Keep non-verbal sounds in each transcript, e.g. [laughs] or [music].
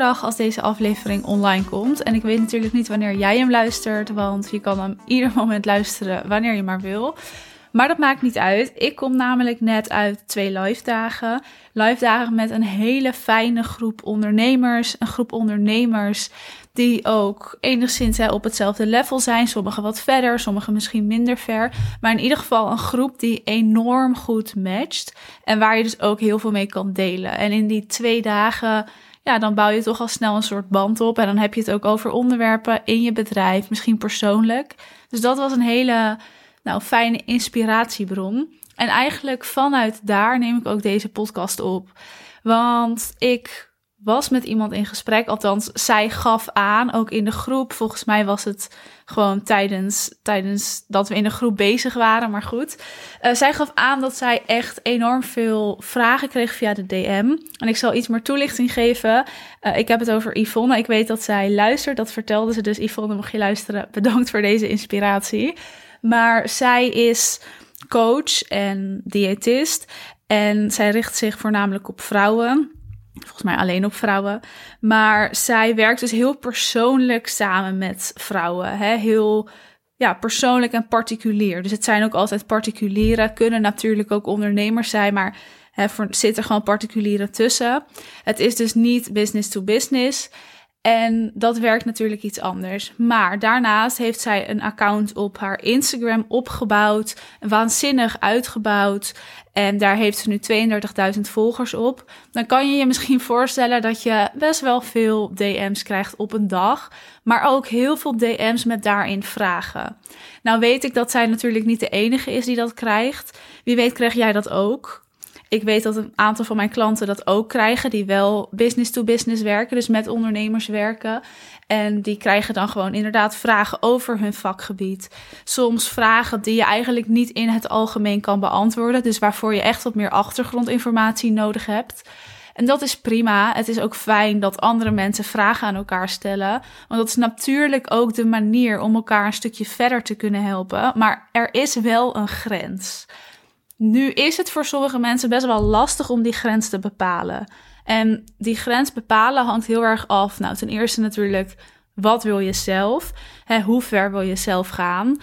Als deze aflevering online komt. En ik weet natuurlijk niet wanneer jij hem luistert, want je kan hem [laughs] ieder moment luisteren wanneer je maar wil. Maar dat maakt niet uit. Ik kom namelijk net uit twee live dagen. Live dagen met een hele fijne groep ondernemers. Een groep ondernemers die ook enigszins hè, op hetzelfde level zijn. Sommigen wat verder, sommigen misschien minder ver. Maar in ieder geval een groep die enorm goed matcht. En waar je dus ook heel veel mee kan delen. En in die twee dagen ja, dan bouw je toch al snel een soort band op. En dan heb je het ook over onderwerpen in je bedrijf, misschien persoonlijk. Dus dat was een hele nou, fijne inspiratiebron. En eigenlijk vanuit daar neem ik ook deze podcast op. Want ik was met iemand in gesprek. Althans, zij gaf aan, ook in de groep. Volgens mij was het gewoon tijdens, tijdens dat we in de groep bezig waren. Maar goed, uh, zij gaf aan dat zij echt enorm veel vragen kreeg via de DM. En ik zal iets meer toelichting geven. Uh, ik heb het over Yvonne. Ik weet dat zij luistert. Dat vertelde ze dus. Yvonne, mocht je luisteren, [laughs] bedankt voor deze inspiratie. Maar zij is coach en diëtist. En zij richt zich voornamelijk op vrouwen. Volgens mij alleen op vrouwen. Maar zij werkt dus heel persoonlijk samen met vrouwen. Hè? Heel ja, persoonlijk en particulier. Dus het zijn ook altijd particulieren. Kunnen natuurlijk ook ondernemers zijn, maar hè, voor, zitten gewoon particulieren tussen. Het is dus niet business to business. En dat werkt natuurlijk iets anders. Maar daarnaast heeft zij een account op haar Instagram opgebouwd. Waanzinnig uitgebouwd. En daar heeft ze nu 32.000 volgers op. Dan kan je je misschien voorstellen dat je best wel veel DM's krijgt op een dag. Maar ook heel veel DM's met daarin vragen. Nou weet ik dat zij natuurlijk niet de enige is die dat krijgt. Wie weet krijg jij dat ook. Ik weet dat een aantal van mijn klanten dat ook krijgen, die wel business to business werken, dus met ondernemers werken. En die krijgen dan gewoon inderdaad vragen over hun vakgebied. Soms vragen die je eigenlijk niet in het algemeen kan beantwoorden, dus waarvoor je echt wat meer achtergrondinformatie nodig hebt. En dat is prima. Het is ook fijn dat andere mensen vragen aan elkaar stellen. Want dat is natuurlijk ook de manier om elkaar een stukje verder te kunnen helpen. Maar er is wel een grens. Nu is het voor sommige mensen best wel lastig om die grens te bepalen. En die grens bepalen hangt heel erg af. Nou, ten eerste natuurlijk, wat wil je zelf? Hè, hoe ver wil je zelf gaan?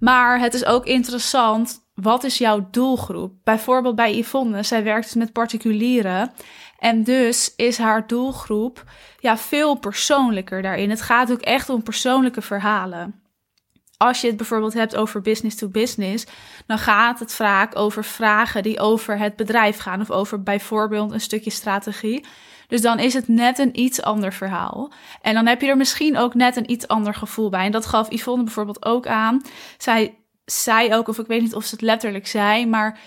Maar het is ook interessant, wat is jouw doelgroep? Bijvoorbeeld bij Yvonne, zij werkt dus met particulieren. En dus is haar doelgroep ja, veel persoonlijker daarin. Het gaat ook echt om persoonlijke verhalen als je het bijvoorbeeld hebt over business to business, dan gaat het vaak over vragen die over het bedrijf gaan of over bijvoorbeeld een stukje strategie. Dus dan is het net een iets ander verhaal. En dan heb je er misschien ook net een iets ander gevoel bij. En dat gaf Yvonne bijvoorbeeld ook aan. Zij zei ook, of ik weet niet of ze het letterlijk zei, maar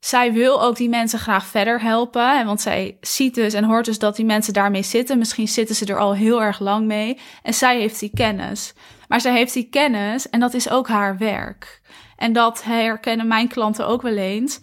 zij wil ook die mensen graag verder helpen. Want zij ziet dus en hoort dus dat die mensen daarmee zitten. Misschien zitten ze er al heel erg lang mee. En zij heeft die kennis. Maar zij heeft die kennis en dat is ook haar werk. En dat herkennen mijn klanten ook wel eens.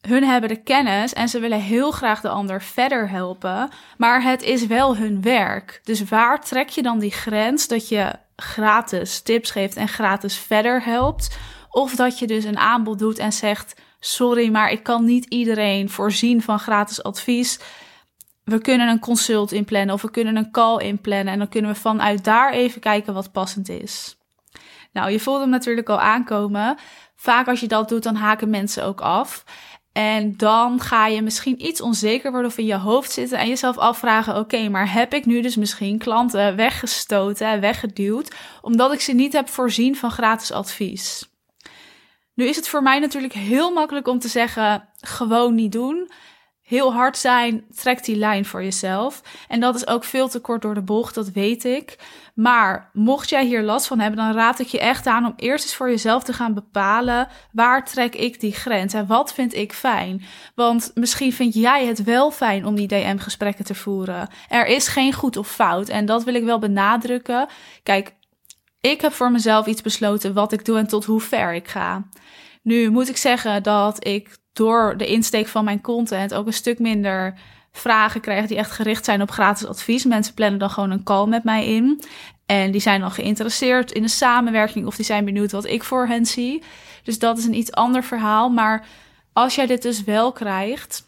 Hun hebben de kennis en ze willen heel graag de ander verder helpen. Maar het is wel hun werk. Dus waar trek je dan die grens dat je gratis tips geeft en gratis verder helpt? Of dat je dus een aanbod doet en zegt: Sorry, maar ik kan niet iedereen voorzien van gratis advies we kunnen een consult inplannen of we kunnen een call inplannen. En dan kunnen we vanuit daar even kijken wat passend is. Nou, je voelt hem natuurlijk al aankomen. Vaak als je dat doet, dan haken mensen ook af. En dan ga je misschien iets onzeker worden of in je hoofd zitten en jezelf afvragen: oké, maar heb ik nu dus misschien klanten weggestoten, weggeduwd, omdat ik ze niet heb voorzien van gratis advies? Nu is het voor mij natuurlijk heel makkelijk om te zeggen: gewoon niet doen heel hard zijn, trek die lijn voor jezelf. En dat is ook veel te kort door de bocht, dat weet ik. Maar mocht jij hier last van hebben, dan raad ik je echt aan om eerst eens voor jezelf te gaan bepalen waar trek ik die grens en wat vind ik fijn. Want misschien vind jij het wel fijn om die DM-gesprekken te voeren. Er is geen goed of fout en dat wil ik wel benadrukken. Kijk, ik heb voor mezelf iets besloten wat ik doe en tot hoe ver ik ga. Nu moet ik zeggen dat ik door de insteek van mijn content ook een stuk minder vragen krijg die echt gericht zijn op gratis advies. Mensen plannen dan gewoon een call met mij in. En die zijn dan geïnteresseerd in een samenwerking of die zijn benieuwd wat ik voor hen zie. Dus dat is een iets ander verhaal. Maar als jij dit dus wel krijgt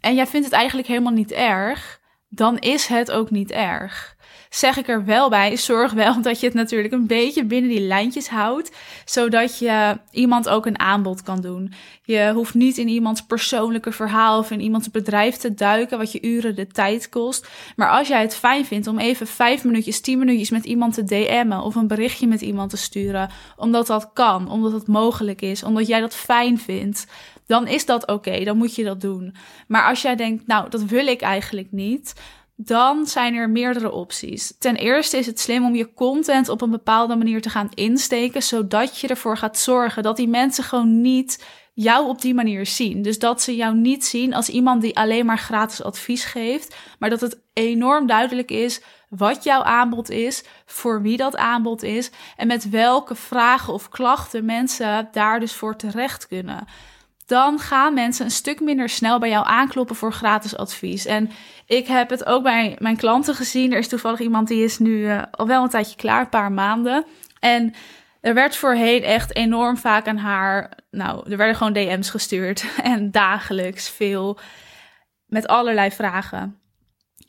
en jij vindt het eigenlijk helemaal niet erg, dan is het ook niet erg zeg ik er wel bij, zorg wel [laughs] dat je het natuurlijk een beetje binnen die lijntjes houdt, zodat je iemand ook een aanbod kan doen. Je hoeft niet in iemands persoonlijke verhaal of in iemands bedrijf te duiken, wat je uren de tijd kost. Maar als jij het fijn vindt om even vijf minuutjes, tien minuutjes met iemand te DM'en of een berichtje met iemand te sturen, omdat dat kan, omdat het mogelijk is, omdat jij dat fijn vindt, dan is dat oké, dan moet je dat doen. Maar als jij denkt, nou, dat wil ik eigenlijk niet, dan zijn er meerdere opties. Ten eerste is het slim om je content op een bepaalde manier te gaan insteken, zodat je ervoor gaat zorgen dat die mensen gewoon niet jou op die manier zien. Dus dat ze jou niet zien als iemand die alleen maar gratis advies geeft, maar dat het enorm duidelijk is wat jouw aanbod is, voor wie dat aanbod is en met welke vragen of klachten mensen daar dus voor terecht kunnen dan gaan mensen een stuk minder snel bij jou aankloppen voor gratis advies. En ik heb het ook bij mijn klanten gezien. Er is toevallig iemand die is nu uh, al wel een tijdje klaar, een paar maanden. En er werd voorheen echt enorm vaak aan haar. Nou, er werden gewoon DM's gestuurd. [laughs] En dagelijks veel. Met allerlei vragen.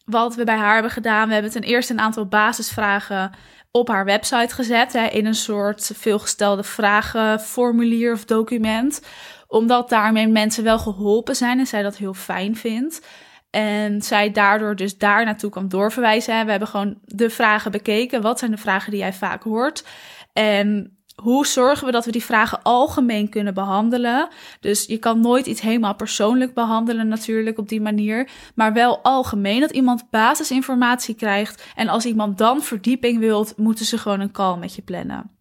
Wat we bij haar hebben gedaan, we hebben ten eerste een aantal basisvragen op haar website gezet. Hè, in een soort veelgestelde vragenformulier of document omdat daarmee mensen wel geholpen zijn en zij dat heel fijn vindt. En zij daardoor dus daar naartoe kan doorverwijzen. We hebben gewoon de vragen bekeken. Wat zijn de vragen die jij vaak hoort? En hoe zorgen we dat we die vragen algemeen kunnen behandelen? Dus je kan nooit iets helemaal persoonlijk behandelen natuurlijk op die manier, maar wel algemeen dat iemand basisinformatie krijgt en als iemand dan verdieping wilt, moeten ze gewoon een call met je plannen.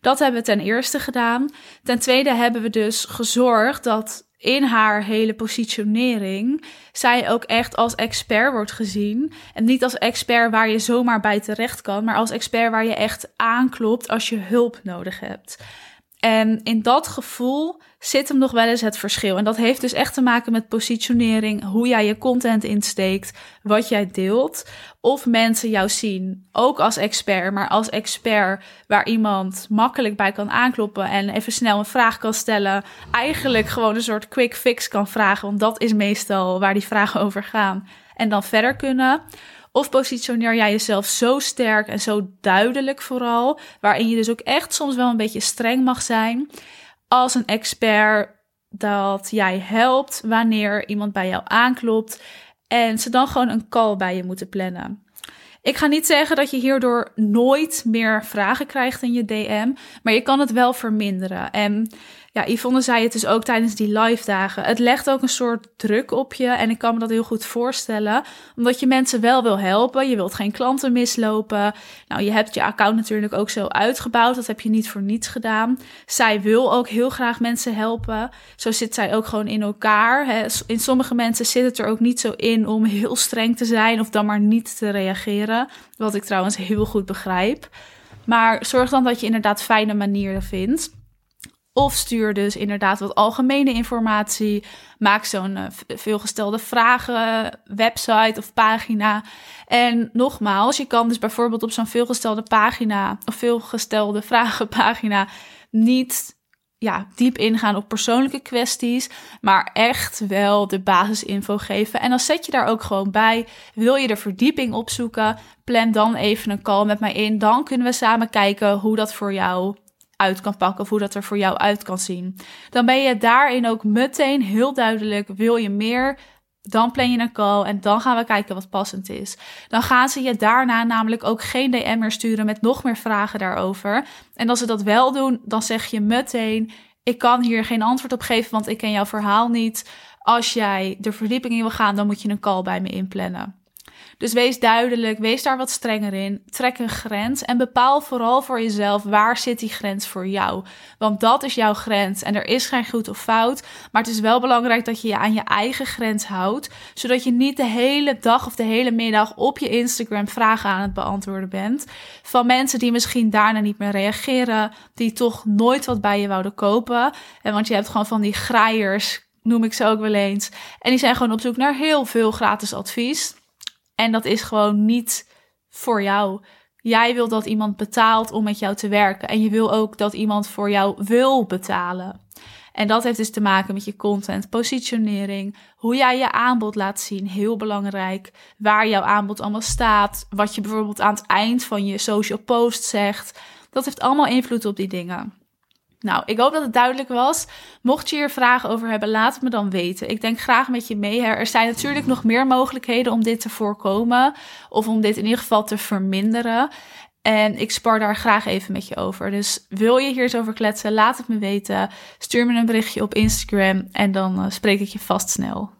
Dat hebben we ten eerste gedaan. Ten tweede hebben we dus gezorgd dat in haar hele positionering zij ook echt als expert wordt gezien. En niet als expert waar je zomaar bij terecht kan, maar als expert waar je echt aanklopt als je hulp nodig hebt. En in dat gevoel zit hem nog wel eens het verschil. En dat heeft dus echt te maken met positionering, hoe jij je content insteekt, wat jij deelt. Of mensen jou zien, ook als expert, maar als expert waar iemand makkelijk bij kan aankloppen en even snel een vraag kan stellen. Eigenlijk gewoon een soort quick fix kan vragen, want dat is meestal waar die vragen over gaan. En dan verder kunnen. Of positioneer jij jezelf zo sterk en zo duidelijk vooral, waarin je dus ook echt soms wel een beetje streng mag zijn, als een expert dat jij helpt wanneer iemand bij jou aanklopt en ze dan gewoon een call bij je moeten plannen. Ik ga niet zeggen dat je hierdoor nooit meer vragen krijgt in je DM, maar je kan het wel verminderen. En ja, Yvonne zei het dus ook tijdens die live dagen. Het legt ook een soort druk op je. En ik kan me dat heel goed voorstellen. Omdat je mensen wel wil helpen. Je wilt geen klanten mislopen. Nou, je hebt je account natuurlijk ook zo uitgebouwd. Dat heb je niet voor niets gedaan. Zij wil ook heel graag mensen helpen. Zo zit zij ook gewoon in elkaar. In sommige mensen zit het er ook niet zo in om heel streng te zijn. Of dan maar niet te reageren. Wat ik trouwens heel goed begrijp. Maar zorg dan dat je inderdaad fijne manieren vindt. Of stuur dus inderdaad wat algemene informatie. Maak zo'n uh, veelgestelde vragen website of pagina. En nogmaals, je kan dus bijvoorbeeld op zo'n veelgestelde pagina of veelgestelde [laughs] vragenpagina niet ja, diep ingaan op persoonlijke kwesties, maar echt wel de basisinfo geven. En dan zet je daar ook gewoon bij. Wil je de verdieping opzoeken? Plan dan even een call met mij in. Dan kunnen we samen kijken hoe dat voor jou uit kan pakken of hoe dat er voor jou uit kan zien. Dan ben je daarin ook meteen heel duidelijk, wil je meer? Dan plan je een call en dan gaan we kijken wat passend is. Dan gaan ze je daarna namelijk ook geen DM meer sturen met nog meer vragen daarover. En als ze dat wel doen, dan zeg je meteen: Ik kan hier geen antwoord op geven, want ik ken jouw verhaal niet. Als jij de verdieping in wil gaan, dan moet je een call bij me inplannen. Dus wees duidelijk, wees daar wat strenger in. Trek een grens en bepaal vooral voor jezelf waar zit die grens voor jou. Want dat is jouw grens en er is geen goed of fout. Maar het is wel belangrijk dat je je aan je eigen grens houdt. Zodat je niet de hele dag of de hele middag op je Instagram vragen aan het beantwoorden bent. Van mensen die misschien daarna niet meer reageren. Die toch nooit wat bij je wouden kopen. En want je hebt gewoon van die graaiers, noem ik ze ook wel eens. En die zijn gewoon op zoek naar heel veel gratis advies. En dat is gewoon niet voor jou. Jij wil dat iemand betaalt om met jou te werken. En je wil ook dat iemand voor jou wil betalen. En dat heeft dus te maken met je content, positionering, hoe jij je aanbod laat zien, heel belangrijk. Waar jouw aanbod allemaal staat, wat je bijvoorbeeld aan het eind van je social post zegt. Dat heeft allemaal invloed op die dingen. Nou, ik hoop dat het duidelijk was. Mocht je hier vragen over hebben, laat het me dan weten. Ik denk graag met je mee. Er zijn natuurlijk nog meer mogelijkheden om dit te voorkomen. Of om dit in ieder geval te verminderen. En ik spar daar graag even met je over. Dus wil je hier eens over kletsen, laat het me weten. Stuur me een berichtje op Instagram en dan uh, spreek ik je vast snel.